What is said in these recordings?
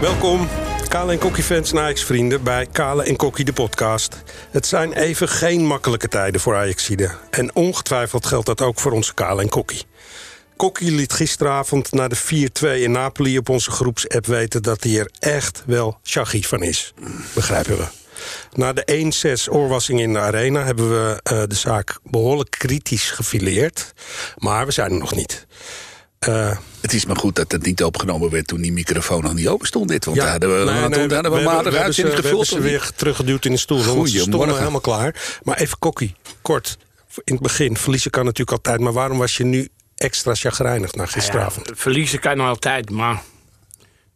Welkom, Kale en Kokkie fans en Ajax-vrienden... bij Kale en Kokkie de podcast. Het zijn even geen makkelijke tijden voor Ajaxide. En ongetwijfeld geldt dat ook voor onze Kale en Kokkie. Kokkie liet gisteravond na de 4-2 in Napoli op onze groepsapp weten... dat hij er echt wel shaggy van is. Begrijpen we. Na de 1-6 oorwassing in de arena hebben we uh, de zaak behoorlijk kritisch gefileerd. Maar we zijn er nog niet. Uh, het is maar goed dat het niet opgenomen werd toen die microfoon nog niet open stond. Dit, want ja, daar hadden we, nee, nee, toen hadden we, we maandag uitzending gevuld. We hebben ze weer teruggeduwd in de stoel. Goedemorgen. helemaal klaar. Maar even kokkie, kort. In het begin, verliezen kan natuurlijk altijd. Maar waarom was je nu extra chagrijnig na gisteravond? Ja, verliezen kan altijd, maar...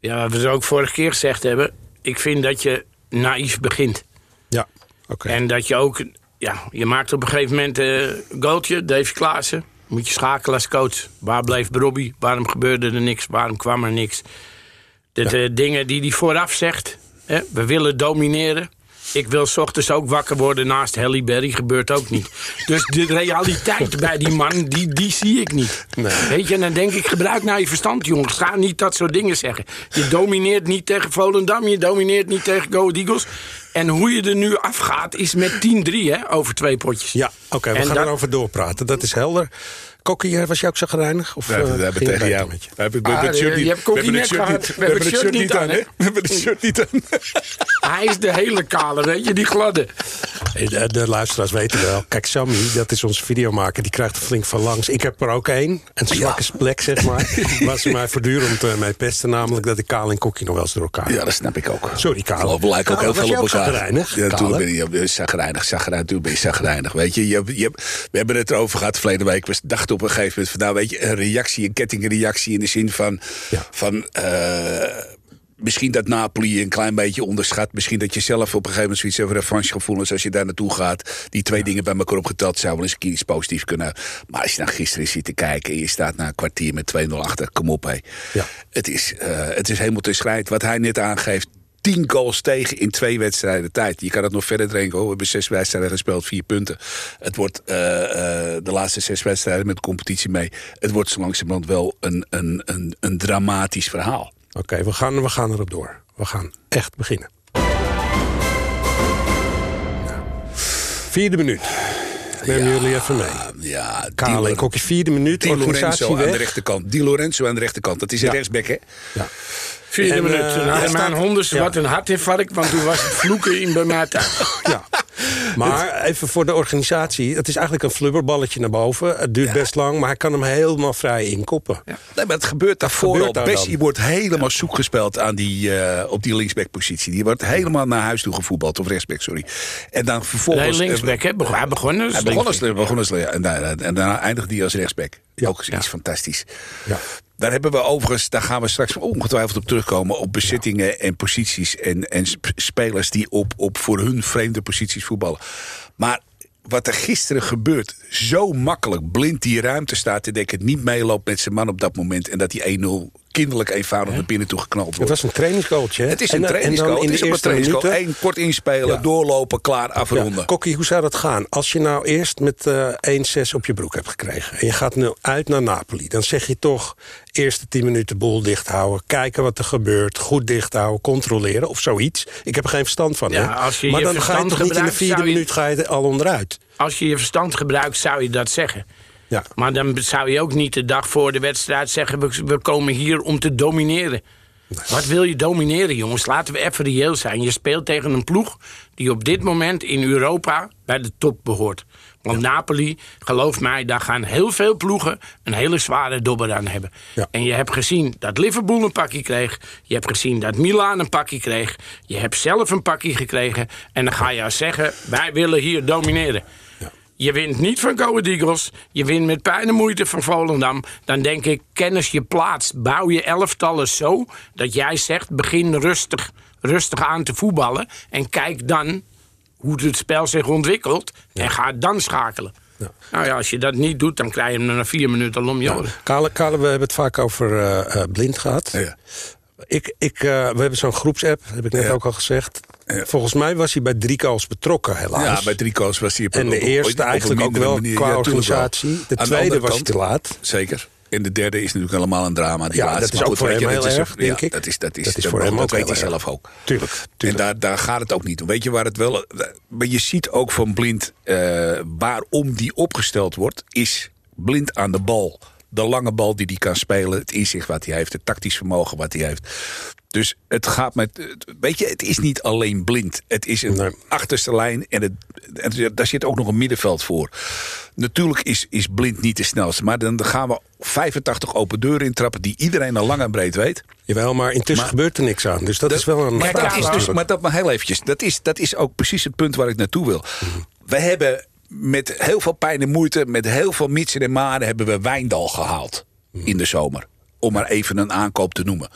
Ja, wat we ook vorige keer gezegd hebben... ik vind dat je naïef begint. Ja, oké. En dat je ook... Ja, je maakt op een gegeven moment een uh, goaltje, Davy Klaassen moet je schakelen als coach. Waar bleef Bobby? Waarom gebeurde er niks? Waarom kwam er niks? De, de dingen die hij vooraf zegt. Hè? We willen domineren. Ik wil s ochtends ook wakker worden naast Halle Berry. Gebeurt ook niet. Dus de realiteit bij die man, die, die zie ik niet. Nee. Weet je, en dan denk ik, gebruik nou je verstand, jongens. Ga niet dat soort dingen zeggen. Je domineert niet tegen Volendam. Je domineert niet tegen Go Eagles. En hoe je er nu afgaat is met 10-3 over twee potjes. Ja, oké, we gaan dat... erover doorpraten. Dat is helder. Kokkie, was je ook zo gereinig? Of, ja, we hebben tegen jou. Met je. We hebben, ah, het shirt niet, je hebt Kokkie net gehad. We hebben het shirt niet aan, hè? We hebben het shirt niet aan. Hij is de hele kale, weet je, die gladde. De, de luisteraars weten wel. Kijk, Sammy, dat is onze videomaker, die krijgt er flink van langs. Ik heb er ook één. Een zwakke ja. plek, zeg maar. waar ze mij voortdurend uh, mee pesten. Namelijk dat ik Kaal en Kokkie nog wel eens door elkaar Ja, dat snap ik ook. Sorry, Kaal. We lijken ook heel veel op elkaar. Ja, toen ben je zagrijnig, zagrijnig. Toen ben je zagrijnig. Weet je, je, je, we hebben het erover gehad verleden week. We dachten op een gegeven moment van, nou weet je, een reactie, een kettingreactie in de zin van... Ja. van uh, misschien dat Napoli een klein beetje onderschat. Misschien dat je zelf op een gegeven moment zoiets over revanchegevoelens... als je daar naartoe gaat, die twee dingen bij elkaar opgeteld... zou wel eens een iets positiefs kunnen. Maar als je dan gisteren zit te kijken... en je staat na een kwartier met 2-0 achter, kom op hé. Ja. Het, is, uh, het is helemaal te schrijt. Wat hij net aangeeft, tien goals tegen in twee wedstrijden tijd. Je kan het nog verder drinken. Oh, we hebben zes wedstrijden gespeeld, vier punten. Het wordt uh, uh, de laatste zes wedstrijden met de competitie mee. Het wordt zo langzamerhand wel een, een, een, een dramatisch verhaal. Oké, okay, we, gaan, we gaan erop door. We gaan echt beginnen. Vierde minuut. Neem ja, jullie even mee. Ja, Kale en Kokkie, vierde minuut. Di Lorenzo aan de rechterkant. Di Lorenzo aan de rechterkant. Dat is een ja. rechtsback, hè? Ja. Vierde en, minuut. Uh, nou, mijn honden ja. wat een hartinfarct, want toen was het vloeken in bij mij thuis. Ja. Maar even voor de organisatie. Het is eigenlijk een flubberballetje naar boven. Het duurt ja. best lang, maar hij kan hem helemaal vrij inkoppen. Ja. Nee, maar het gebeurt daarvoor gebeurt al. Bessie wordt helemaal ja. zoek gespeeld aan die, uh, op die linksbackpositie. Die wordt helemaal naar huis toe gevoetbald. Of rechtsback, sorry. En dan vervolgens... Nee, linksback, hè? Hij begon als Hij begon als, begon als en, daarna, en daarna eindigde hij als rechtsback. Ook iets fantastisch. Ja. Daar hebben we overigens, daar gaan we straks ongetwijfeld op terugkomen... op bezittingen ja. en posities en, en spelers die op, op voor hun vreemde posities voetballen. Maar wat er gisteren gebeurt, zo makkelijk blind die ruimte staat... te denken, niet meeloopt met zijn man op dat moment... en dat die 1-0 kinderlijk eenvoudig naar binnen toe geknald wordt. Het was een trainingscoach, hè? Het is een trainingscoach. Het is een trainingscoach. Eén kort inspelen, ja. doorlopen, klaar, afronden. Ja. Kokkie, hoe zou dat gaan? Als je nou eerst met uh, 1-6 op je broek hebt gekregen... en je gaat nu uit naar Napoli... dan zeg je toch eerste 10 minuten boel dicht houden... kijken wat er gebeurt, goed dicht houden, controleren of zoiets. Ik heb er geen verstand van, ja, als je Maar je dan ga je toch niet in de vierde je... minuut ga je al onderuit? Als je je verstand gebruikt, zou je dat zeggen. Ja. Maar dan zou je ook niet de dag voor de wedstrijd zeggen... we, we komen hier om te domineren. Wat wil je domineren, jongens? Laten we even reëel zijn. Je speelt tegen een ploeg die op dit moment in Europa bij de top behoort. Want ja. Napoli, geloof mij, daar gaan heel veel ploegen... een hele zware dobber aan hebben. Ja. En je hebt gezien dat Liverpool een pakje kreeg. Je hebt gezien dat Milan een pakje kreeg. Je hebt zelf een pakje gekregen. En dan ga je zeggen, wij willen hier domineren. Je wint niet van Go Eagles. Je wint met pijn en moeite van Volendam. Dan denk ik, kennis je plaats. Bouw je elftallen zo dat jij zegt... begin rustig, rustig aan te voetballen. En kijk dan hoe het spel zich ontwikkelt. Ja. En ga dan schakelen. Ja. Nou ja, als je dat niet doet, dan krijg je hem na vier minuten om je oren. Kale, Kale, we hebben het vaak over uh, uh, blind gehad. Ja. Ik, ik, uh, we hebben zo'n groepsapp, heb ik net ja. ook al gezegd. Ja. Volgens mij was hij bij drie calls betrokken, helaas. Ja, bij drie calls was hij... Op, en de eerste eigenlijk ook wel manier, qua ja, organisatie. De tweede de was hij te laat. Zeker. En de derde is natuurlijk helemaal een drama. Die ja, dat is ook voor hem heel erg, denk ik. Dat is, dat is, dat is voor hem ook Dat weet hij zelf ook. Tuurlijk, En daar, daar gaat het ook niet om. Weet je waar het wel... Maar je ziet ook van Blind... Uh, waarom die opgesteld wordt... is Blind aan de bal de lange bal die hij kan spelen, het inzicht wat hij heeft, het tactisch vermogen wat hij heeft. Dus het gaat met. Weet je, het is niet alleen blind. Het is een achterste lijn en, het, en daar zit ook nog een middenveld voor. Natuurlijk is, is blind niet de snelste. Maar dan gaan we 85 open deuren intrappen die iedereen al lang en breed weet. Jawel, maar intussen gebeurt er niks aan. Dus dat, is wel een. Maar dat is dus, maar dat maar heel eventjes. Dat is, dat is ook precies het punt waar ik naartoe wil. We hebben met heel veel pijn en moeite, met heel veel mitsen en maren, hebben we Wijndal gehaald in de zomer. Om maar even een aankoop te noemen.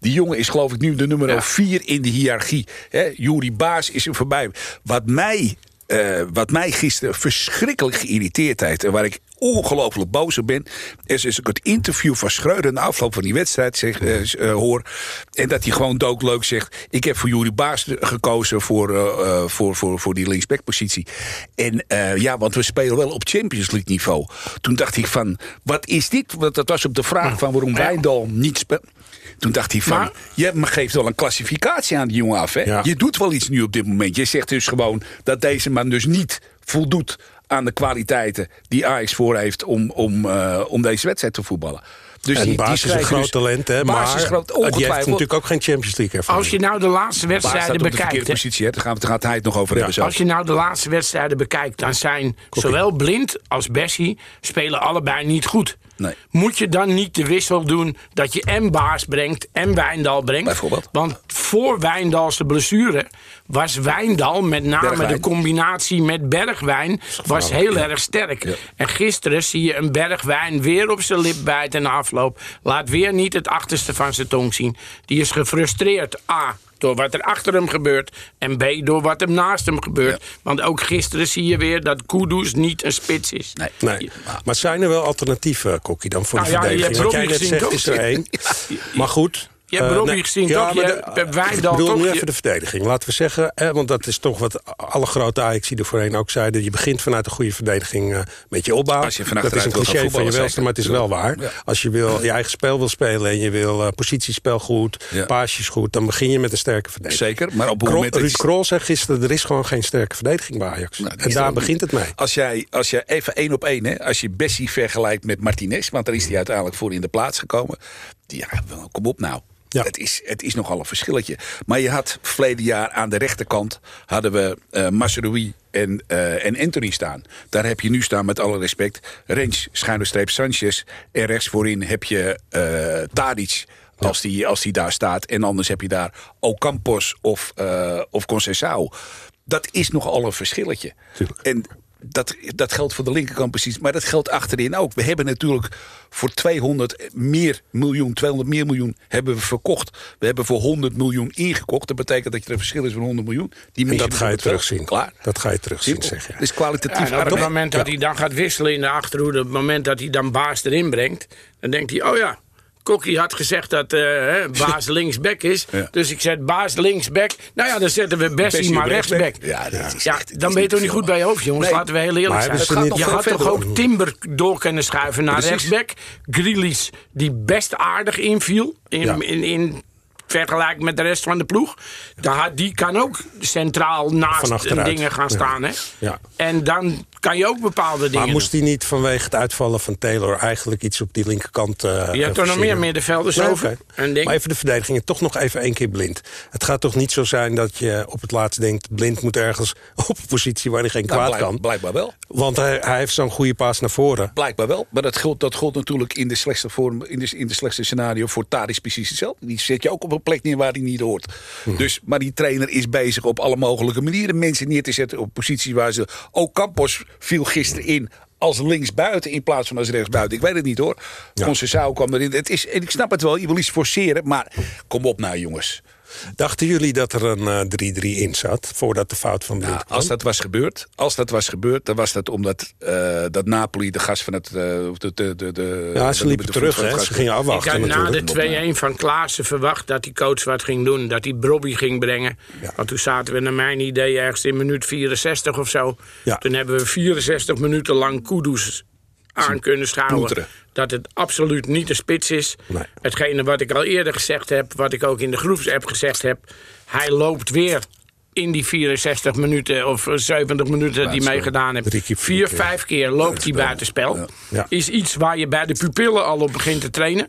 Die jongen is geloof ik nu de nummer 4 in de hiërarchie. Jury Baas is er voorbij. Wat mij uh, wat mij gisteren verschrikkelijk geïrriteerd heeft... en waar ik ongelooflijk boos op ben... is als ik het interview van Schreuder na afloop van die wedstrijd zeg, uh, uh, hoor... en dat hij gewoon doodleuk zegt... ik heb voor Jurie Baas gekozen voor, uh, voor, voor, voor die linksbackpositie. En ja, want we spelen wel op Champions League niveau. Toen dacht ik van, wat is dit? Want dat was op de vraag van waarom Wijndal niet speelt. Toen dacht hij van, maar, je geeft wel een klassificatie aan die jongen af. Hè? Je doet wel iets nu op dit moment. Je zegt dus gewoon dat deze man dus niet voldoet aan de kwaliteiten die Ajax voor heeft om, om, uh, om deze wedstrijd te voetballen. Dus en die, Baas is een groot dus, talent, hè? Maar is groot, die heeft natuurlijk ook geen Champions League ervaring. Als je nou de laatste wedstrijden bekijkt... De positie, hè? Daar, gaan we, daar gaat hij het nog over ja. hebben. Zo. Als je nou de laatste wedstrijden bekijkt... dan zijn zowel Blind als Bessie spelen allebei niet goed. Nee. Moet je dan niet de wissel doen dat je en Baas brengt en Wijndal brengt? Bijvoorbeeld. Want voor Wijndalse blessure was Wijndal, met name de combinatie met Bergwijn, was heel erg sterk. En gisteren zie je een Bergwijn weer op zijn lip bijten en afloop. Laat weer niet het achterste van zijn tong zien. Die is gefrustreerd. A door wat er achter hem gebeurt. En B, door wat er naast hem gebeurt. Want ook gisteren zie je weer dat Kudus niet een spits is. Nee. nee. Maar zijn er wel alternatieven, Kokkie, dan voor nou, de verdediging? Ja, Wat jij net zegt, is er één. Maar goed, je hebt Robbie uh, gezien, ja, toch? Je hebt Wijndal, Ik bedoel nu even de verdediging. Laten we zeggen, hè, want dat is toch wat alle grote Ajax die er voorheen ook zeiden. Je begint vanuit een goede verdediging uh, met je opbouw. dat is een cliché van je welste, maar het is wel waar. Als je wil, je eigen spel wil spelen en je wil uh, positiespel goed, ja. paasjes goed... dan begin je met een sterke verdediging. Zeker, maar op het moment... Ruud Krol zei gisteren, er is gewoon geen sterke verdediging bij Ajax. Nou, en daar begint het mee. Als jij, als je even één op één, hè, als je Bessie vergelijkt met Martinez... want daar is hij uiteindelijk voor in de plaats gekomen... Ja, kom op nou. Ja. Het, is, het is nogal een verschilletje. Maar je had verleden jaar aan de rechterkant... hadden we uh, en, uh, en Anthony staan. Daar heb je nu staan, met alle respect... Rens, schuine streep Sanchez. En rechts voorin heb je uh, Tadic... Als, die, als die daar staat. En anders heb je daar Ocampos of, uh, of Conceição. Dat is nogal een verschilletje. Tuurlijk. En dat, dat geldt voor de linkerkant precies. Maar dat geldt achterin ook. We hebben natuurlijk voor 200 meer miljoen, 200 meer miljoen hebben we verkocht. We hebben voor 100 miljoen ingekocht. Dat betekent dat je er verschil is van 100 miljoen. Die en dat ga je terugzien. Klaar. Dat ga je terugzien, zeg je. Dus kwalitatief. Ja, op het moment dat hij dan gaat wisselen in de achterhoede, op het moment dat hij dan baas erin brengt, dan denkt hij, oh ja, Kokkie had gezegd dat uh, baas linksback is. Dus ik zet baas linksback. Nou ja, dan zetten we Bessie, maar rechtsback. Ja, dat is ja dan ben je toch niet goed bij je hoofd, jongens. Laten we heel eerlijk zijn. je had toch ook Timber door kunnen schuiven naar rechtsback. Grealish, die best aardig inviel. In, in, in vergelijking met de rest van de ploeg. Die kan ook centraal naast dingen gaan staan. Hè? Ja. En dan kan je ook bepaalde dingen Maar moest hij niet vanwege het uitvallen van Taylor... eigenlijk iets op die linkerkant uh, Je hebt er nog meer middenvelders nee, over. Okay. Maar even de verdediging, toch nog even één keer blind. Het gaat toch niet zo zijn dat je op het laatst denkt... blind moet ergens op een positie waar hij geen nou, kwaad kan. Blijkbaar wel. Want hij, hij heeft zo'n goede paas naar voren. Blijkbaar wel. Maar dat geldt, dat geldt natuurlijk in de slechtste vorm... in de, in de slechtste scenario voor Tadis precies hetzelfde. Die zet je ook op een plek neer waar hij niet hoort. Hm. Dus, maar die trainer is bezig op alle mogelijke manieren... mensen neer te zetten op posities waar ze... Ook Campos viel gisteren in als linksbuiten in plaats van als rechtsbuiten. Ik weet het niet hoor. Ja. Concessao kwam erin. Het is, en ik snap het wel, je wil iets forceren. Maar kom op nou jongens. Dachten jullie dat er een 3-3 uh, in zat voordat de fout van Blind nou, Als dat was gebeurd, als dat was gebeurd, dan was dat omdat uh, dat Napoli de gas van het. Uh, de, de, de, de, ja, ze liepen terug, hè? Ze gingen afwachten. Ik had na de 2-1 van Klaassen verwacht dat die coach wat ging doen, dat hij Brobby ging brengen. Ja. Want toen zaten we naar mijn idee ergens in minuut 64 of zo. Ja. Toen hebben we 64 minuten lang Kudus aan kunnen schouwen. Dat het absoluut niet de spits is. Nee. Hetgene wat ik al eerder gezegd heb, wat ik ook in de groepsapp gezegd heb. Hij loopt weer in die 64 minuten of 70 minuten die meegedaan heeft. Drie keer, vier vijf keer loopt hij buitenspel. Ja. Ja. Is iets waar je bij de pupillen al op begint te trainen.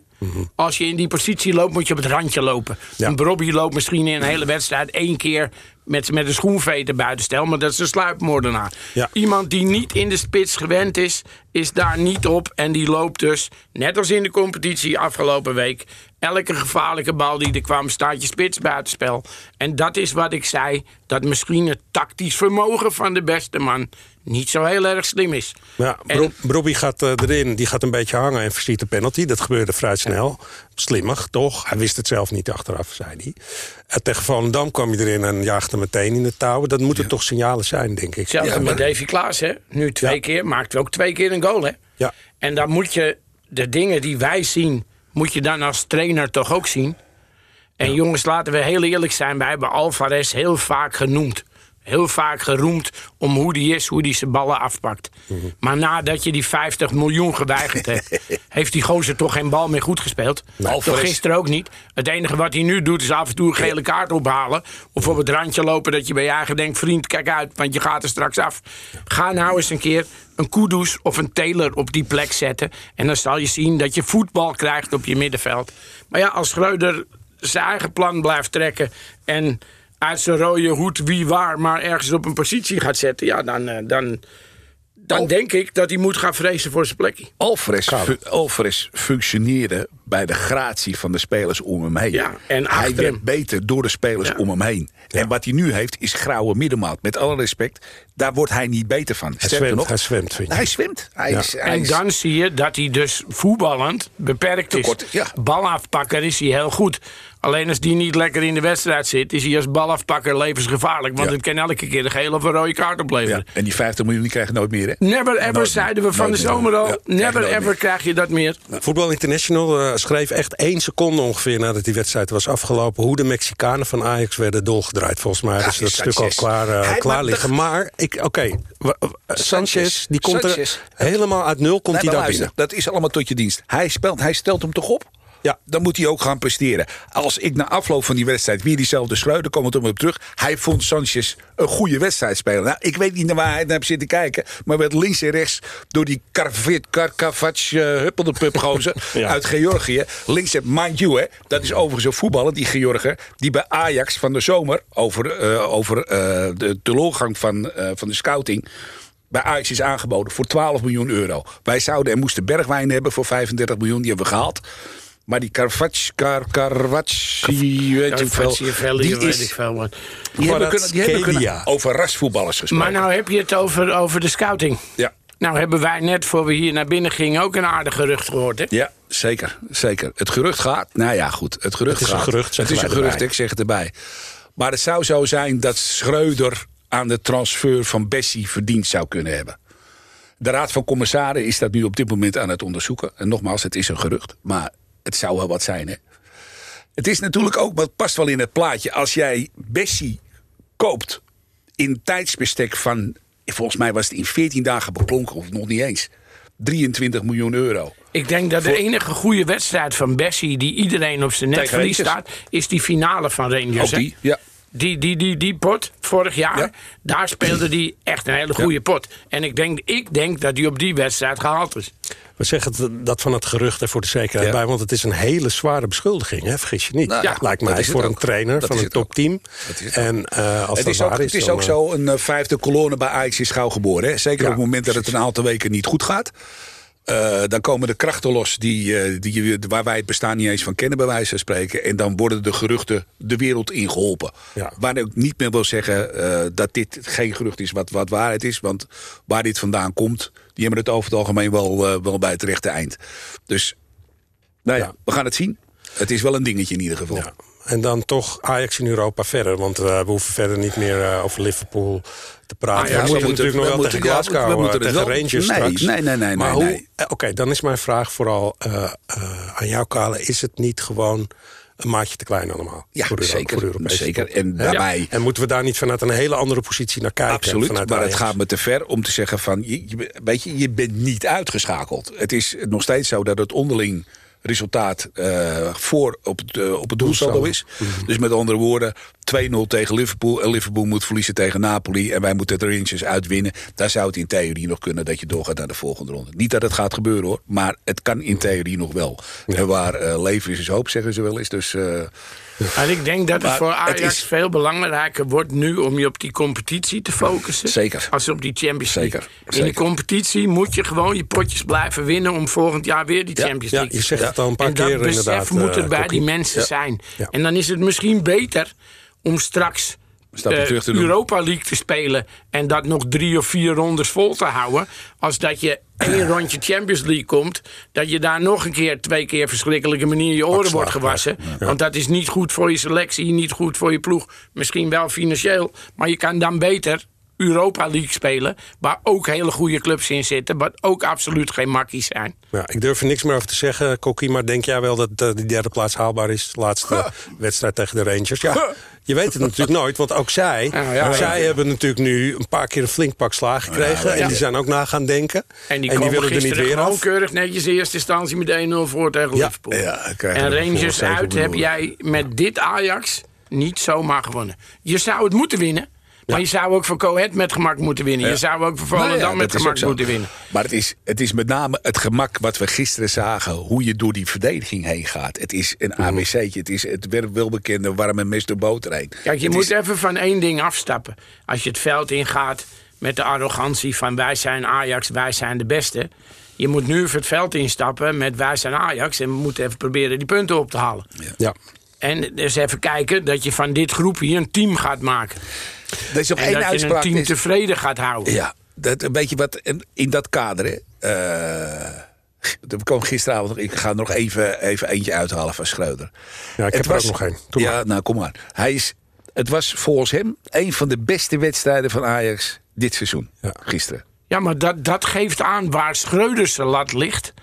Als je in die positie loopt, moet je op het randje lopen. Een Robbie loopt misschien in een hele wedstrijd één keer met, met een schoenveter buitenstel. Maar dat is een sluipmoordenaar. Ja. Iemand die niet in de spits gewend is, is daar niet op. En die loopt dus, net als in de competitie afgelopen week... elke gevaarlijke bal die er kwam, staat je spits buitenspel. En dat is wat ik zei, dat misschien het tactisch vermogen van de beste man... niet zo heel erg slim is. Ja, En- gaat eh, erin, die gaat een beetje hangen en verziet de penalty. Dat gebeurde vrij snel. Slimmig, toch? Hij wist het zelf niet achteraf, zei hij. Uh, tegen Volendam kwam hij erin en jaagde meteen in de touwen. Dat moeten toch signalen zijn, denk ik. Hetzelfde Ja, met maar- Davy Klaas, hè? Nu twee Ja. keer, maakt ook twee keer een goal, hè? Ja. En dan moet je de dingen die wij zien, moet je dan als trainer toch ook zien. En jongens, laten we heel eerlijk zijn, wij hebben Alvarez heel vaak genoemd. Heel vaak geroemd om hoe die is, hoe die zijn ballen afpakt. Mhm. Maar nadat je die 50 miljoen geweigerd hebt, heeft die gozer toch geen bal meer goed gespeeld. toch gisteren ook niet. Het enige wat hij nu doet is af en toe een gele kaart ophalen. Of op het randje lopen dat je bij je eigen denkt... vriend, kijk uit, want je gaat er straks af. Ga nou eens een keer een Kudus of een Taylor op die plek zetten. En dan zal je zien dat je voetbal krijgt op je middenveld. Maar ja, als Schreuder zijn eigen plan blijft trekken... en uit zijn rode hoed wie waar maar ergens op een positie gaat zetten... ja, dan, eh, dan, dan denk ik dat hij moet gaan vrezen voor zijn plekje. Alvarez, fu- Alvarez functioneerde bij de gratie van de spelers om hem heen. Ja, en hij werd hem. beter door de spelers Ja. om hem heen. En wat hij nu heeft is grauwe middenmaat. Met alle respect, daar wordt hij niet beter van. Sterker zwemt, nog, hij zwemt, vind je? Hij zwemt. Hij Ja. is, hij En is- dan zie je dat hij dus voetballend beperkt is. Tekort, ja. Balafpakker is hij heel goed. Alleen als die niet lekker in de wedstrijd zit, is hij als balafpakker levensgevaarlijk. Want Ja. het kan elke keer de gele of een rode kaart ja, opleveren. en die 50 miljoen die krijg je nooit meer, hè? Never ever, zeiden we van Nooit de zomer al. Ja, never ever meer. krijg je dat meer. Voetbal International eh, schreef echt één seconde ongeveer nadat die wedstrijd was afgelopen... hoe de Mexicanen van Ajax werden dolgedraaid. Volgens mij is die dat stuk al klaar, eh, Hij- klaar maar liggen. de- Maar, ik, oké, Sanchez, die komt Sanchez. er helemaal uit nul, komt Nee, hij daar luister, binnen. dat is allemaal tot je dienst. Hij, speelt, hij stelt hem toch op? Ja. Dan moet hij ook gaan presteren. Als ik na afloop van die wedstrijd weer diezelfde Schreuder komt op hem terug. Hij vond Sanchez een goede wedstrijd spelen. Nou, ik weet niet naar waar hij naar heeft zitten kijken. Maar werd links en rechts door die Karvit, Karkavac, uh, huppelde Ja. uit Georgië. Links en mind you, hè, dat is overigens een voetballer, die Georger. Die bij Ajax van de zomer over, eh, over eh, de teleurgang van, eh, van de scouting bij Ajax is aangeboden voor 12 miljoen euro. Wij zouden en moesten Bergwijn hebben voor 35 miljoen. Die hebben we gehaald. Maar die Carvac, Car, Carvacci, weet je veel. Carvacci, Die, weet is, ik veel wat. die hebben kunnen, die hebben kunnen over rasvoetballers gesproken. Maar nou heb je het over, over de scouting. ja. Nou hebben wij net voor we hier naar binnen gingen ook een aardig gerucht gehoord. Hè? Ja, zeker, zeker. Het gerucht gaat. Nou ja, goed. Het gerucht Het is een gerucht, Het is een gerucht, erbij. ik zeg het erbij. Maar het zou zo zijn dat Schreuder aan de transfer van Bessie verdiend zou kunnen hebben. De Raad van Commissaren is dat nu op dit moment aan het onderzoeken. En nogmaals, het is een gerucht. Maar het zou wel wat zijn, hè? Het is natuurlijk ook, maar het past wel in het plaatje. Als jij Bessie koopt in tijdsbestek van... Volgens mij was het in 14 dagen beklonken, of nog niet eens. 23 miljoen euro. Ik denk dat de enige goede wedstrijd van Bessie die iedereen op zijn netvlies Rangers. staat, is die finale van Rangers. Ook die, ja. Die, die, die, die pot, vorig jaar, Ja. daar speelde hij echt een hele goede pot. En ik denk, ik denk dat hij op die wedstrijd gehaald is. We zeggen dat van het gerucht er voor de zekerheid Ja. bij, want het is een hele zware beschuldiging, hè? vergis je niet. Nou ja, Lijkt mij voor een ook. trainer Dat van een ook. topteam. Ook. En eh, als Het dat is ook, waar is, het is dan, ook eh, zo, een eh, vijfde kolonne bij Ajax is gauw geboren. Hè? Zeker Ja, op het moment dat het een aantal weken niet goed gaat. Eh, dan komen de krachten los die, eh, die, waar wij het bestaan niet eens van kennen, bij wijze van spreken. En dan worden de geruchten de wereld ingeholpen. Ja. Waar ik niet meer wil zeggen eh, dat dit geen gerucht is wat, wat waarheid is. Want waar dit vandaan komt, die hebben het over het algemeen wel, wel bij het rechte eind. Dus, nou ja, Ja. we gaan het zien. Het is wel een dingetje in ieder geval. Ja. En dan toch Ajax in Europa verder. Want eh, we hoeven verder niet meer eh, over Liverpool te praten. Ah, ja, we we moeten natuurlijk nog we wel moeten- tegen ja, Glasgow, we eh, moeten het tegen Rangers nee, straks. nee, nee, nee, Maar nee, hoe? nee. eh, Oké, dan is mijn vraag vooral eh, eh, aan jou, Kale. Is het niet gewoon een maatje te klein allemaal. Ja, voor de, zeker. Voor zeker. En, daarbij... en moeten we daar niet vanuit een hele andere positie naar kijken? Absoluut, maar het gaat me te ver om te zeggen van... Je, weet je, je bent niet uitgeschakeld. Het is nog steeds zo dat het onderling resultaat uh, voor op het, uh, op het doelsaldo is. Mhm. Dus met andere woorden, 2-0 tegen Liverpool. En Liverpool moet verliezen tegen Napoli. En wij moeten de Rangers uitwinnen. Daar zou het in theorie nog kunnen dat je doorgaat naar de volgende ronde. Niet dat het gaat gebeuren hoor. Maar het kan in theorie nog wel. En waar uh, leven is, is hoop, zeggen ze wel eens. Dus... En ik denk dat het voor Ajax veel belangrijker wordt nu om je op die competitie te focussen. Zeker. Als op die Champions League. Zeker. In de competitie moet je gewoon je potjes blijven winnen om volgend jaar weer die Champions League ja, je zegt het al een paar en keer dat besef moet er bij die mensen zijn. En dan is het misschien beter om straks uh, Europa League te spelen en dat nog drie of vier rondes vol te houden. Als dat je één rondje Champions League komt, dat je daar nog een keer, twee keer verschrikkelijke manier je oren wordt gewassen. Want dat is niet goed voor je selectie, niet goed voor je ploeg. Misschien wel financieel, maar je kan dan beter Europa League spelen. Waar ook hele goede clubs in zitten. Wat ook absoluut geen makkies zijn. Ja, ik durf er niks meer over te zeggen, Kokkie. Maar denk jij wel dat uh, die derde plaats haalbaar is? De laatste wedstrijd tegen de Rangers. Ja, je weet het natuurlijk nooit. Want ook zij, ja, zij hebben natuurlijk nu een paar keer een flink pak slaag gekregen. En die zijn ook na gaan denken. En die, willen er niet weer af. keurig netjes in eerste instantie met 1-0 voor tegen Liverpool. en Rangers uit heb jij met dit Ajax niet zomaar gewonnen. Je zou het moeten winnen. Maar je zou ook voor Coët met gemak moeten winnen. Je zou ook voor Volendam nou met gemak moeten winnen. Maar het is, het is met name het gemak wat we gisteren zagen. Hoe je door die verdediging heen gaat. Het is een mhm. ABC'tje. Het is het welbekende warme mes door boter heen. Kijk, je moet even van één ding afstappen. Als je het veld ingaat met de arrogantie van wij zijn Ajax, wij zijn de beste. Je moet nu het veld instappen met wij zijn Ajax. En we moeten even proberen die punten op te halen. ja. En dus even kijken dat je van dit groep hier een team gaat maken. Er is nog één dat uitspraak. je een team tevreden gaat houden. Ja, dat, een beetje wat in dat kader. Uh, er kwam gisteravond nog. Ik ga nog even, even eentje uithalen van Schreuder. Ja, ik heb er ook nog één. Ja, nou kom maar. Hij is, het was volgens hem een van de beste wedstrijden van Ajax dit seizoen. Ja. Gisteren. Ja, maar dat, dat geeft aan waar Schreuders lat ligt.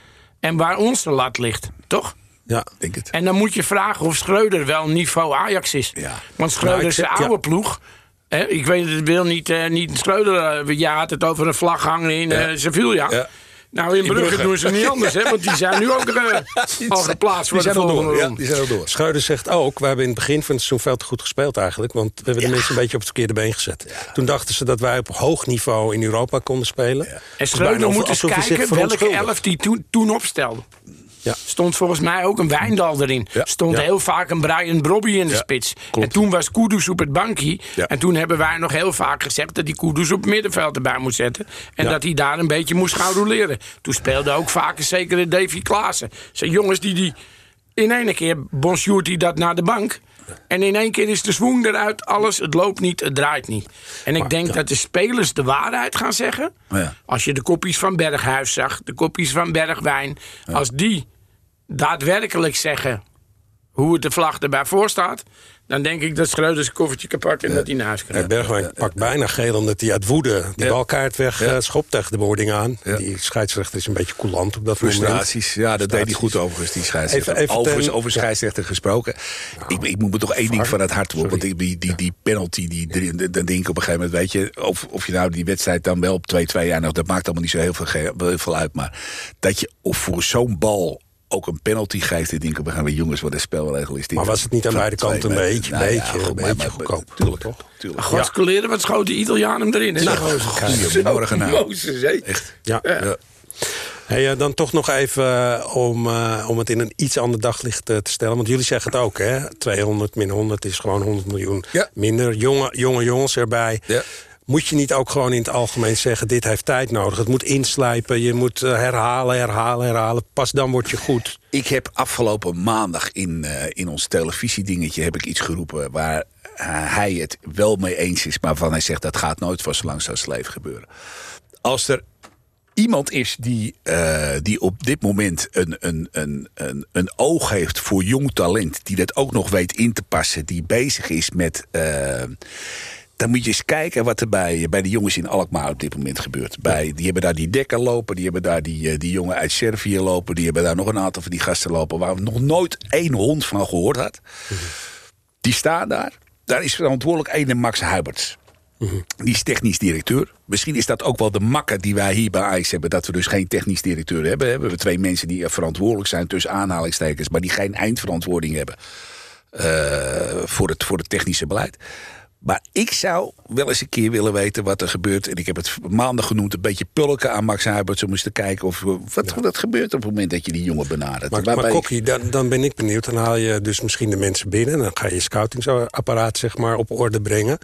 En waar onze lat ligt. Toch? Ja, denk het. En dan moet je vragen of Schreuder wel niveau Ajax is. Ja. Want Schreuder is de oude ploeg. ik weet het, wil niet, uh, niet Schreuder. Uh, je had het over een vlag hangen in uh, Sevilla. Ja. Nou, in, in Brugge, doen ze niet anders, hè? Want die zijn nu ook uh, al geplaatst voor de volgende door. Ja, die zijn al door. Schreuder zegt ook, we hebben in het begin van het seizoen veel te goed gespeeld eigenlijk. Want we hebben de mensen een beetje op het verkeerde been gezet. Toen dachten ze dat wij op hoog niveau in Europa konden spelen. En Schreuder moet eens kijken welke elf die toen, toen opstelde. Ja. Stond volgens mij ook een Wijndal erin. Stond heel vaak een Brian Brobby in de spits. En toen was Kudus op het bankje. En toen hebben wij nog heel vaak gezegd dat die Kudus op het middenveld erbij moet zetten. En dat hij daar een beetje moest gaan roleren. Toen speelde ook vaak een zekere Davy Klaassen. Zijn jongens die die in één keer bonjourt hij dat naar de bank. En in één keer is de swoon eruit, alles, het loopt niet, het draait niet. En ik denk dat de spelers de waarheid gaan zeggen. Ja. Als je de kopjes van Berghuis zag, de kopjes van Bergwijn. Als die daadwerkelijk zeggen hoe het de vlag erbij voor staat... dan denk ik dat Schreuder zijn koffertje kan pakken en dat hij naar huis krijgt. Bergwijn pakt bijna geel omdat hij uit woede die balkaart weg ja. schopt tegen de boarding aan. Die scheidsrechter is een beetje coulant op dat Frustraties, moment. ja, dat deed hij goed overigens, die scheidsrechter. Even, even overigens, over scheidsrechter gesproken. ik, ik moet me toch één ding van het hart worden. Want die, die, die penalty, die, dan denk ik op een gegeven moment... weet je, of, of je nou die wedstrijd dan wel op 2-2... ja, nou, dat maakt allemaal niet zo heel veel, heel veel uit. Maar dat je of voor zo'n bal ook een penalty geeft. Ik denk, we gaan weer jongens, wat de spelregel is. Maar was het niet aan beide kanten een beetje, nou, beetje, ja, een beetje maar, goedkoop? Tuurlijk, toch? Tuurlijk. Goscoleren, wat schoot de Italiaan hem erin? Nou, goedemorgen nou. Mozes, Echt? Ja. ja. Hey, dan toch nog even uh, om, uh, om het in een iets ander daglicht uh, te stellen. Want jullie zeggen het ook, hè? 200 min 100 is gewoon 100 miljoen ja. minder. Jonge, jonge jongens erbij. Ja. Moet je niet ook gewoon in het algemeen zeggen... dit heeft tijd nodig, het moet inslijpen... je moet eh, herhalen, herhalen, herhalen. Pas dan word je goed. Ik heb afgelopen maandag in, uh, in ons televisiedingetje... heb ik iets geroepen waar uh, hij het wel mee eens is... maar van hij zegt dat gaat nooit voor zo lang zijn leven gebeuren. Als er iemand is die, die op dit moment een, een, een, een, een oog heeft voor jong talent... die dat ook nog weet in te passen... die bezig is met dan moet je eens kijken wat er bij, bij de jongens in Alkmaar op dit moment gebeurt. Bij, die hebben daar die dekker lopen, die hebben daar die, eh, die jongen uit Servië lopen... die hebben daar nog een aantal van die gasten lopen... waar we nog nooit één hond van gehoord had. Die staan daar. Daar is verantwoordelijk ene Max Huiberts. Die is technisch directeur. Misschien is dat ook wel de makker die wij hier bij Ajax hebben... dat we dus geen technisch directeur hebben. We hebben twee mensen die verantwoordelijk zijn tussen aanhalingstekens... maar die geen eindverantwoording hebben uh, voor, het, voor het technische beleid. Maar ik zou wel eens een keer willen weten wat er gebeurt. En ik heb het maandag genoemd, een beetje pulken aan Max Huibert. Om eens te kijken of, wat, ja. wat gebeurt op het moment dat je die jongen benadert. Maar, maar Kokkie, dan, dan ben ik benieuwd. Dan haal je dus misschien de mensen binnen. Dan ga je je scoutingsapparaat zeg maar, op orde brengen.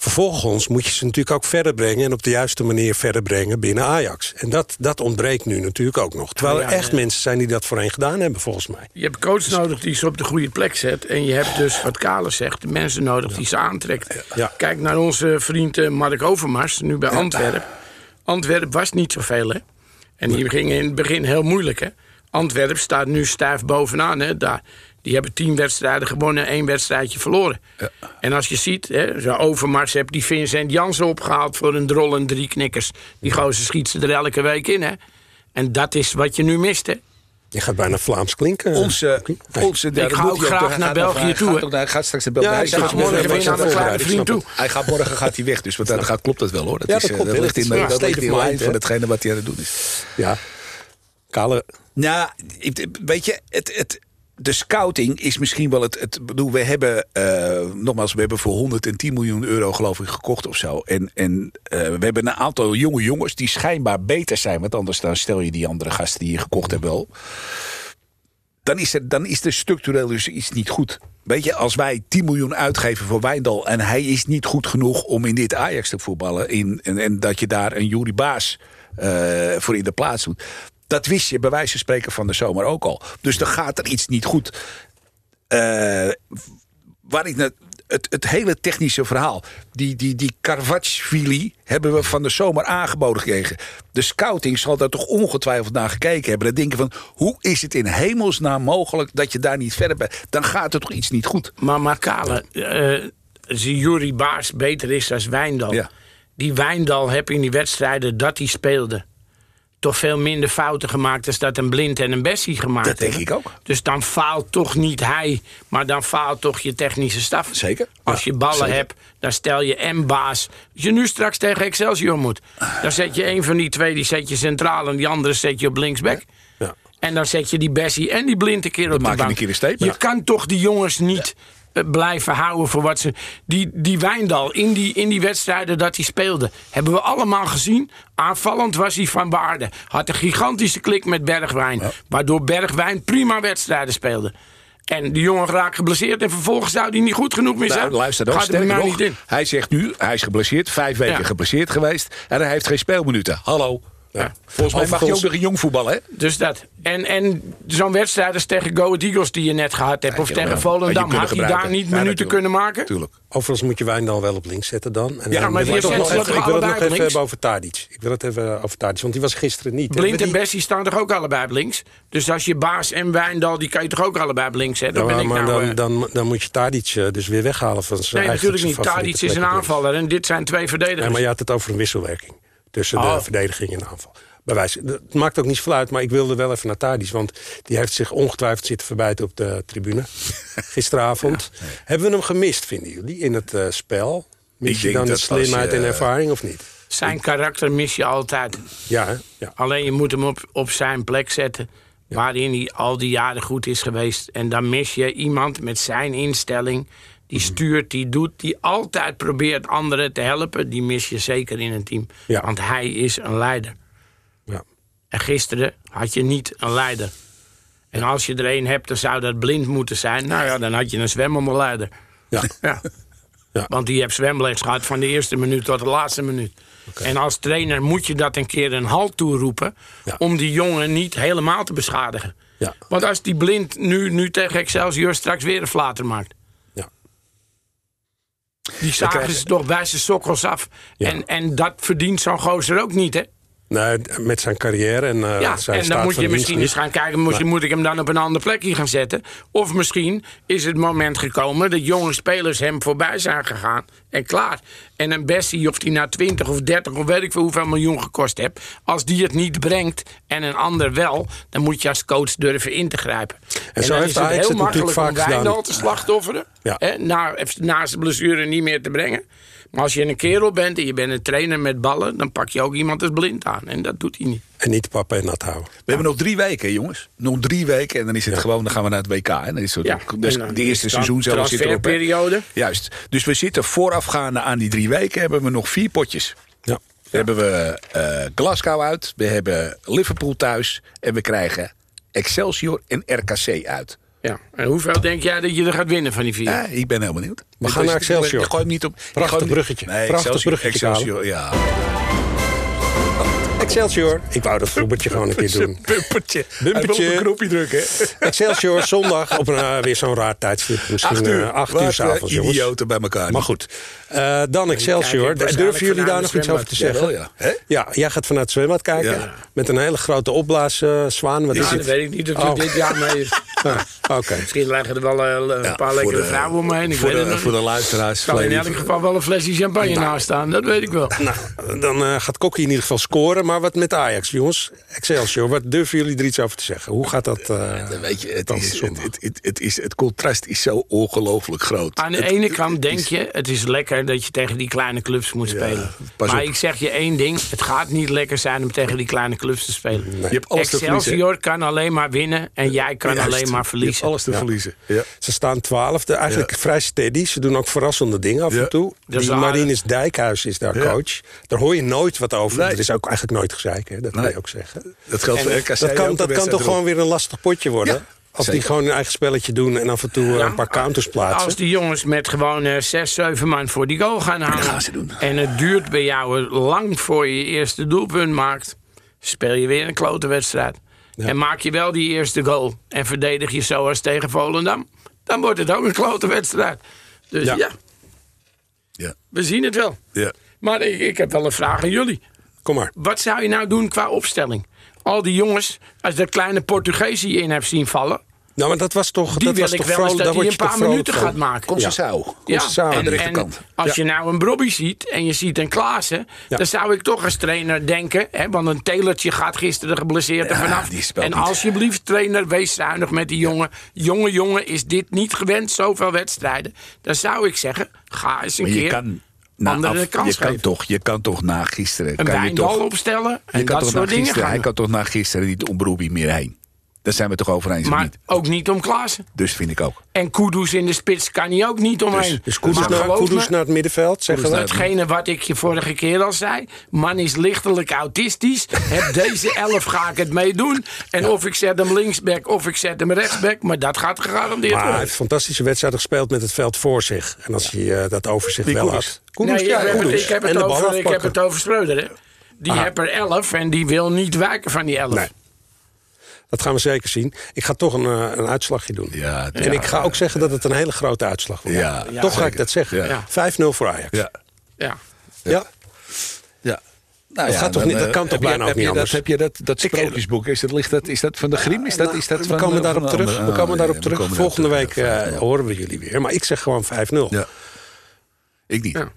Vervolgens moet je ze natuurlijk ook verder brengen... en op de juiste manier verder brengen binnen Ajax. En dat, dat ontbreekt nu natuurlijk ook nog. Terwijl er echt mensen zijn die dat voorheen gedaan hebben, volgens mij. Je hebt coach nodig die ze op de goede plek zet. En je hebt dus, wat Kale zegt, mensen nodig die ze aantrekt. Kijk naar onze vriend eh, Mark Overmars, nu bij Antwerpen. Antwerpen was niet zoveel, hè? En die ging in het begin heel moeilijk, hè? Antwerpen staat nu stijf bovenaan, hè? Daar die hebben tien wedstrijden gewonnen, één wedstrijdje verloren. Ja. En als je ziet, hè, zo Overmars hebt die Vincent Jansen opgehaald voor een drol en drie knikkers. Die gozer schiet ze er elke week in, hè. En dat is wat je nu mist, hè. Je gaat bijna Vlaams klinken. Onze, onze ik ga ook graag naar België toe. Hij gaat straks naar België. hij, gaat morgen weer naar mijn kleine vriend toe. Hij gaat morgen gaat hij weg, dus wat dat gaat, klopt dat wel hoor. Dat, is, dat, ligt in, dat ligt in lijn van hetgene wat hij aan het doen is. Ja. Kale. Nou, weet je, het, het, de scouting is misschien wel het. het bedoel, we hebben, uh, nogmaals, we hebben voor 110 miljoen euro, geloof ik, gekocht of zo. En, en uh, we hebben een aantal jonge jongens die schijnbaar beter zijn. Want anders dan stel je die andere gasten die je gekocht hebt wel. Dan is, er, dan is er structureel dus iets niet goed. Weet je, als wij 10 miljoen uitgeven voor Wijndal... en hij is niet goed genoeg om in dit Ajax te voetballen... In, en, en dat je daar een Jury Baas uh, voor in de plaats doet... Dat wist je bij wijze van spreken van de zomer ook al. Dus dan gaat er iets niet goed. Uh, waar ik net, het, het hele technische verhaal. Die, die, die Carvacci hebben we van de zomer aangeboden gekregen. De scouting zal daar toch ongetwijfeld naar gekeken hebben. Dan denken van, hoe is het in hemelsnaam mogelijk dat je daar niet verder bent? Dan gaat er toch iets niet goed. Maar Makale, uh, zie Jury Baars beter is dan Wijndal. Ja. Die Wijndal heb in die wedstrijden dat hij speelde toch veel minder fouten gemaakt... als dat een Blind en een Bessie gemaakt Dat denk ik ook. Dus dan faalt toch niet hij, maar dan faalt toch je technische staf. Zeker. Als je ballen hebt, dan stel je M-baas. Als je nu straks tegen Excelsior moet... dan zet je een van die twee die zet je centraal... en die andere zet je op linksback. Ja. En dan zet je die Bessie en die Blind een keer op de bank. je een keer een. Je kan toch die jongens niet blijven houden voor wat ze. Die, die Wijndal in die, in die wedstrijden dat hij speelde, hebben we allemaal gezien. Aanvallend was hij van waarde. Had een gigantische klik met Bergwijn. Waardoor Bergwijn prima wedstrijden speelde. En die jongen raakt geblesseerd en vervolgens zou hij niet goed genoeg meer nou, zijn. Nou, luister dan, sterker nog, niet in. hij zegt nu, hij is geblesseerd, vijf weken geblesseerd geweest... en hij heeft geen speelminuten. Hallo. Ja. Volgens mij mag je ook nog een jong voetballen, hè? Dus dat. En, en zo'n wedstrijd als tegen Go Eagles die je net gehad hebt... of tegen Volendam, had hij daar niet minuten kunnen maken? Tuurlijk. Overigens moet je Wijndal wel op links zetten dan. En ja, maar ik wil het nog even hebben over Tadic. Ik wil het even over Tadic, want die was gisteren niet. Blind en Bessie staan toch ook allebei op links? Dus als je Baas en Wijndal, die kan je toch ook allebei op links zetten? Ja, maar nou, dan, dan, dan, moet je Tadic eh, dus weer weghalen van zijn Nee, natuurlijk niet. Tadic is een aanvaller en dit zijn twee verdedigers. Ja, maar je had het over een wisselwerking tussen de oh. verdediging en de aanval. Het maakt ook niet zoveel uit, maar ik wilde wel even naar Tadis. Want die heeft zich ongetwijfeld zitten verbijten op de tribune. Gisteravond. Hebben we hem gemist, vinden jullie, in het uh, spel? Mis je dan de slimheid en ervaring of niet? Zijn karakter mis je altijd. Ja, ja. Alleen je moet hem op, op zijn plek zetten. Waarin hij al die jaren goed is geweest. En dan mis je iemand met zijn instelling. Die mhm. stuurt, die doet, die altijd probeert anderen te helpen. Die mis je zeker in een team. Want hij is een leider. En gisteren had je niet een leider. En als je er een hebt, dan zou dat blind moeten zijn. Nou ja, dan had je een zwemmende leider. Ja. ja. ja. Want die heeft zwemles gehad van de eerste minuut tot de laatste minuut. En als trainer moet je dat een keer een halt toeroepen... Ja. om die jongen niet helemaal te beschadigen. Ja. Want als die blind nu, nu tegen Excelsior straks weer een flater maakt... Die zagen ze toch bij zijn sokkels af. En, en dat verdient zo'n gozer ook niet, hè? Nee, met zijn carrière en uh, ja, zijn en dan moet je misschien eens gaan kijken... Moet, moet ik hem dan op een ander plekje gaan zetten? Of misschien is het moment gekomen... dat jonge spelers hem voorbij zijn gegaan en klaar. En een Bessie, of die na 20 of 30 of weet ik veel hoeveel miljoen gekost heeft... als die het niet brengt en een ander wel... dan moet je als coach durven in te grijpen. En, en zo heeft is het heel makkelijk om Wijndal te slachtofferen. Ja. Hè, na, na zijn blessure niet meer te brengen. Maar als je een kerel bent en je bent een trainer met ballen... dan pak je ook iemand als blind aan. En dat doet hij niet. En niet papa en nat houden. We hebben nog drie weken, jongens. Nog drie weken en dan is het gewoon... dan gaan we naar het WK. En dan is het ja. dus de eerste seizoen zelfs zit erop. periode. Juist. Dus we zitten voorafgaande aan die drie weken... hebben we nog vier potjes. Ja. We hebben we uh, Glasgow uit. We hebben Liverpool thuis. En we krijgen Excelsior en RKC uit. Ja, en hoeveel denk jij dat je er gaat winnen van die vier? Ja, ik ben heel benieuwd. We gaan naar Excelsior. Ik gooi hem niet op. Prachtig bruggetje. Nee, Prachtig Excelsior, bruggetje. Excelsior, ja. Excelsior. Ik wou dat Robertje gewoon een keer doen. Bumpertje. Bumpertje. een knopje drukken. Excelsior, zondag op een, uh, weer zo'n raar tijdstip. Misschien acht uur, uh, acht uur s'avonds, jongens. idioten bij elkaar. Maar goed. Uh, dan Excelsior. Durven jullie daar nog iets over te zeggen? Ja, ja. ja, jij gaat vanuit het zwembad kijken. Ja. Met een hele grote opblaaszwaan. Wat ja, is dat het? weet ik niet of oh. dit jaar mee is. Ah, okay. Misschien leggen er wel een ja, paar lekkere de, vrouwen omheen. Ik voor, weet de, het voor de luisteraars. Zal in elk geval wel een flesje champagne nou, naast staan. Dat weet ik wel. Nou, dan uh, gaat Kokkie in ieder geval scoren. Maar wat met Ajax, jongens? Excelsior, wat durven jullie er iets over te zeggen? Hoe gaat dat? Uh, dan weet je, het, is, het, het, het, is, het contrast is zo ongelooflijk groot. Aan de ene kant denk je, het is lekker dat je tegen die kleine clubs moet spelen. maar ik zeg je één ding, het gaat niet lekker zijn om tegen die kleine clubs te spelen. Nee. Je hebt alles Excelsior kan alleen maar winnen en jij kan Juist. Alleen maar verliezen. Alles te ja. verliezen. Ja. Ze staan twaalfde, eigenlijk vrij steady. Ze doen ook verrassende dingen af en toe. Die Marinus Dijkhuis is daar coach. Daar hoor je nooit wat over. Nee. Er is ook eigenlijk nooit gezeik, hè? dat nee. kan je ook zeggen. Dat geldt voor RKC Dat kan, dat kan toch gewoon weer een lastig potje worden? Als Zeker. die gewoon hun eigen spelletje doen en af en toe ja, een paar counters plaatsen. Als die jongens met gewoon uh, 6, 7 man voor die goal gaan halen. gaan ze doen. En het duurt bij jou lang voor je je eerste doelpunt maakt. Speel je weer een klote wedstrijd. Ja. En maak je wel die eerste goal. En verdedig je zoals tegen Volendam. Dan wordt het ook een klote wedstrijd. Dus ja. ja. ja. We zien het wel. Ja. Maar ik, ik heb wel een vraag aan jullie. Kom maar. Wat zou je nou doen qua opstelling? Al die jongens, als je dat kleine Portugees in hebt zien vallen. Nou, maar dat was toch. Die dat wil was ik toch wel eens dat hij een paar minuten gaat maken. Concessao. Ja. Concessao ja. aan de rechterkant. als je nou een Brobby ziet en je ziet een Klaassen... Ja. dan zou ik toch als trainer denken... Hè, want een Taylortje gaat gisteren geblesseerd er vanaf. En alsjeblieft, trainer, wees zuinig met die jongen. Jonge jongen is dit niet gewend, zoveel wedstrijden. Dan zou ik zeggen, ga eens een maar je keer... Kan... Nou, af, je, kan geven. toch, je kan toch na gisteren... Een kan je toch, opstellen en je kan dat toch soort dingen gaan Hij kan toch na gisteren niet om Broby meer heen? Daar zijn we toch over eens, maar niet? ook niet om Klaassen. Dus vind ik ook. En Kudus in de spits kan hij ook niet omheen. Dus, dus Kudus, naar, Kudus naar het middenveld, zeggen we? Hetgene wat ik je vorige keer al zei. Man is lichtelijk autistisch. Heb deze elf ga ik het meedoen. En ja. of ik zet hem linksback of ik zet hem rechtsback. Maar dat gaat gegarandeerd Maar worden. hij heeft fantastische wedstrijden gespeeld met het veld voor zich. En als hij uh, dat overzicht wel had. Kudus, nee, ja, ik, ik, heb het over, ik heb het over Schreuder, hè. Die Aha. heeft er elf en die wil niet wijken van die elf. Nee. Dat gaan we zeker zien. Ik ga toch een, uh, een uitslagje doen. Ja, en ik ga ook zeggen dat het een hele grote uitslag wordt. Ja, toch ga zeker. ik dat zeggen. Ja. 5-0 voor Ajax. Ja. Ja. Ja. Ja. Nou dat, ja, gaat toch dan, niet, dat kan uh, toch bijna heb ook niet je anders? Dat, heb je dat, dat sprookjesboek? Is dat, ligt dat, is dat van de Grim? Is dat, is dat we komen daarop van terug. we komen ah, daarop terug. Volgende week terug. uh, Ja. horen we jullie weer. Maar ik zeg gewoon 5-0. Ja. Ik niet. Ja.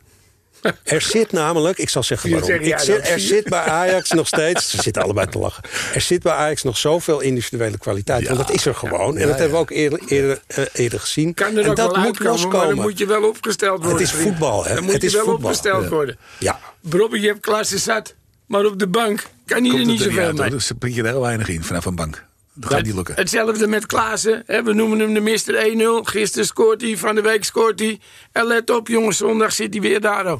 Er zit namelijk, ik zal zeggen waarom. Ik zit, er zit bij Ajax nog steeds, ze zitten allebei te lachen. Er zit bij Ajax nog zoveel individuele kwaliteit. want dat is er gewoon. En dat hebben we ook eerder, eerder, uh, eerder gezien. Kan er en ook dat wel moet uitkomen, maar loskomen. dan moet je wel opgesteld worden. Het is voetbal, hè? Dan moet Het je is wel voetbal. opgesteld Ja. worden. Ja, Brobby, je hebt klasse zat. Maar op de bank kan hij er niet zoveel mee. er prik je er heel weinig in vanaf een bank. Dat gaat niet lukken. Hetzelfde met Klaassen. Hè, we noemen hem de Mister 1-0. Gisteren scoort hij, van de week scoort hij. En let op, jongens, zondag zit hij weer daar.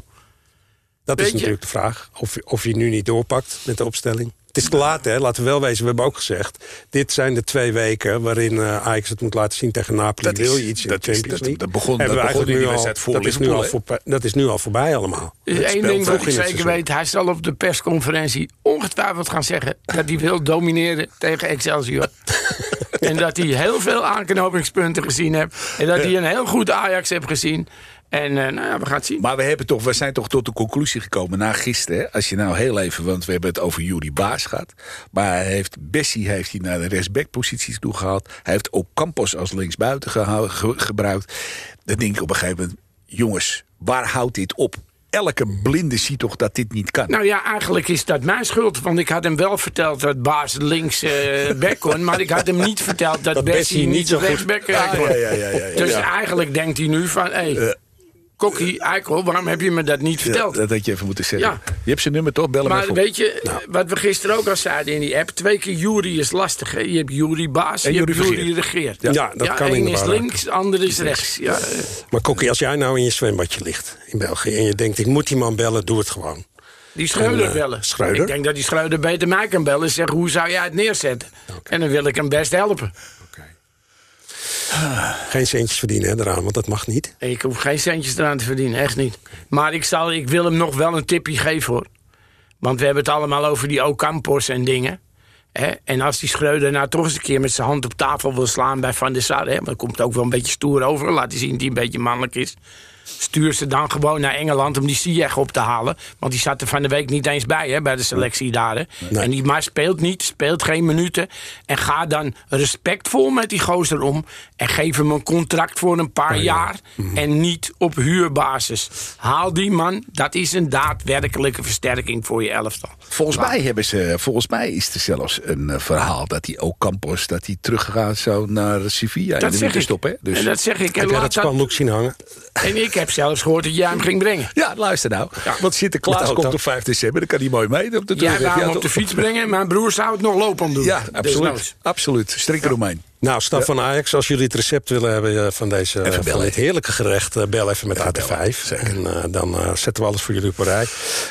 Dat Weet is je? natuurlijk de vraag. Of, of je nu niet doorpakt met de opstelling. Het is te laat, hè? laten we wel wezen. We hebben ook gezegd, dit zijn de twee weken... waarin uh, Ajax het moet laten zien tegen Napoli. Dat Wil je iets in dat de is- Champions dat- League? dat begon- Hebben dat we begon in eigenlijk wedstrijd voor dat is, nu al dat is nu al voorbij allemaal. Er één speelt ding wat ik in zeker seizoen. weet. Hij zal op de persconferentie ongetwijfeld gaan zeggen... dat hij wil domineren tegen Excelsior. en dat hij heel veel aanknopingspunten gezien heeft. En dat hij een heel goed Ajax heeft gezien. En nou ja, we gaan het zien. Maar we, hebben toch, we zijn toch tot de conclusie gekomen na gisteren. Hè? Als je nou heel even, want we hebben het over Jury Baas gehad. Maar hij heeft, Bessie heeft hij naar de rechtsbackposities toe gehaald. Hij heeft ook Campos als linksbuiten gebruikt. Dan denk ik op een gegeven moment, jongens, waar houdt dit op? elke blinde ziet toch dat dit niet kan. Nou ja, eigenlijk is dat mijn schuld. Want ik had hem wel verteld dat Baas links uh, back kon. maar ik had hem niet verteld dat, dat Bessie niet zo rechtsback kon. Ah, ja, ja, ja, dus eigenlijk denkt hij nu van... Hey, uh, Kokkie, Eikel, waarom heb je me dat niet verteld? dat had je even moeten zeggen. Ja. Je hebt zijn nummer toch? Bellen maar weet je, nou. wat we gisteren ook al zeiden in die app... twee keer Jury is lastig. Hè? Je hebt Jury Baas, en je hebt Jury regeert. Ja, ja dat ja, kan inderdaad. is links, ander is rechts. Ja. Maar Kokkie, als jij nou in je zwembadje ligt in België... en je denkt, ik moet die man bellen, doe het gewoon. Die Schreuder uh, bellen. Schreuder? Ik denk dat die Schreuder beter mij kan bellen en zeggen... hoe zou jij het neerzetten? En dan wil ik hem best helpen. Geen centjes verdienen hè, eraan, want dat mag niet. Ik hoef geen centjes eraan te verdienen, echt niet. Maar ik, zal, ik wil hem nog wel een tipje geven hoor. Want we hebben het allemaal over die Ocampos en dingen. Hè? En als die Schreuder nou toch eens een keer met zijn hand op tafel wil slaan bij Van der Sar... dan komt ook wel een beetje stoer over. Laat hij zien dat hij een beetje mannelijk is stuur ze dan gewoon naar Engeland om die Ziyech op te halen. Want die zat er van de week niet eens bij hè, bij de selectie daar. Hè. En die maar speelt niet, speelt geen minuten. En ga dan respectvol met die gozer om. En geef hem een contract voor een paar jaar. Mhm. En niet op huurbasis. Haal die man, dat is een daadwerkelijke versterking voor je elftal. Volgens mij, hebben ze, volgens mij is er zelfs een uh, verhaal dat hij ook Campos dat hij teruggaat zo naar Sevilla dat in de winterstop. Hè? Dus... En dat zeg ik. En heb dat span ook zien hangen? En ik heb zelfs gehoord dat jij hem ging brengen. Ja, luister nou. Ja. Want Sinterklaas komt op 5 december. Dan kan hij mooi mee op de Jij wou hem op de fiets brengen. Mijn broer zou het nog lopen om doen. Ja, absoluut. absoluut. Strik eromheen. Nou, staf van Ajax, als jullie het recept willen hebben eh, van, deze, van dit heerlijke gerecht... Eh, bel even met AT5. En dan zetten we alles voor jullie op een rij.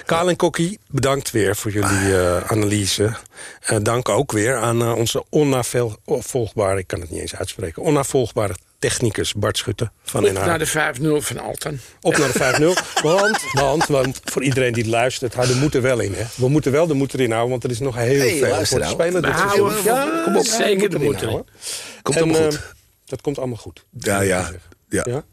Kaal en Kokkie, bedankt weer voor jullie analyse. dank ook weer aan onze onnavolgbare... ik kan het niet eens uitspreken... onnavolgbare technicus Bart Schutte van Op naar de 5-0 van Alten. Op naar de 5-0. want, want, want voor iedereen die luistert, er moet er wel in. Hè. We moeten wel de moed erin houden, want er is nog heel hey, veel voor te nou. spelen. Is ja, kom op, zeker de moed erin. Komt en, allemaal goed. Uh, dat komt allemaal goed. Ja, ja. ja. ja?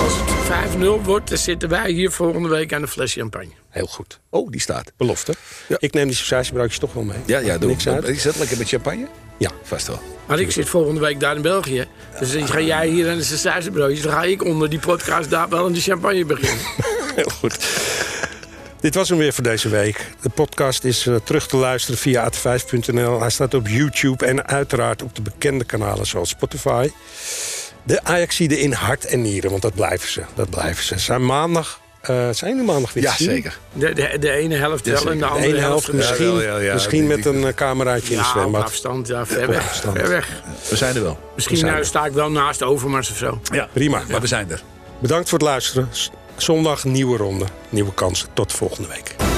Als het 5-0 wordt, dan zitten wij hier volgende week aan de fles champagne. Heel goed. Oh, die staat. Belofte. Ja. Ik neem die sausijsbroodjes toch wel mee. Ja, ja doe. Is dat lekker met champagne? Ja. Vast wel. Maar ik zit volgende week daar in België. Dus dan ga jij hier aan de sausijsbroodjes. Dan ga ik onder die podcast daar wel aan de champagne beginnen. Heel goed. Dit was hem weer voor deze week. De podcast is uh, terug te luisteren via at5.nl. Hij staat op YouTube en uiteraard op de bekende kanalen zoals Spotify. De Ajaxide in hart en nieren, want dat blijven ze. Dat blijven ze. Zijn maandag uh, zijn jullie maandag weer ja, zeker. De, de, de ene helft wel en de andere de helft, misschien, ja, ja, misschien met een uh, cameraatje in de zwembad. afstand, ja, ver weg. Afstand. Ver weg. We zijn er wel. Misschien nou, sta ik wel naast Overmars of zo. Ja, prima. Maar we zijn er. Bedankt voor het luisteren. Zondag nieuwe ronde, nieuwe kansen. Tot volgende week.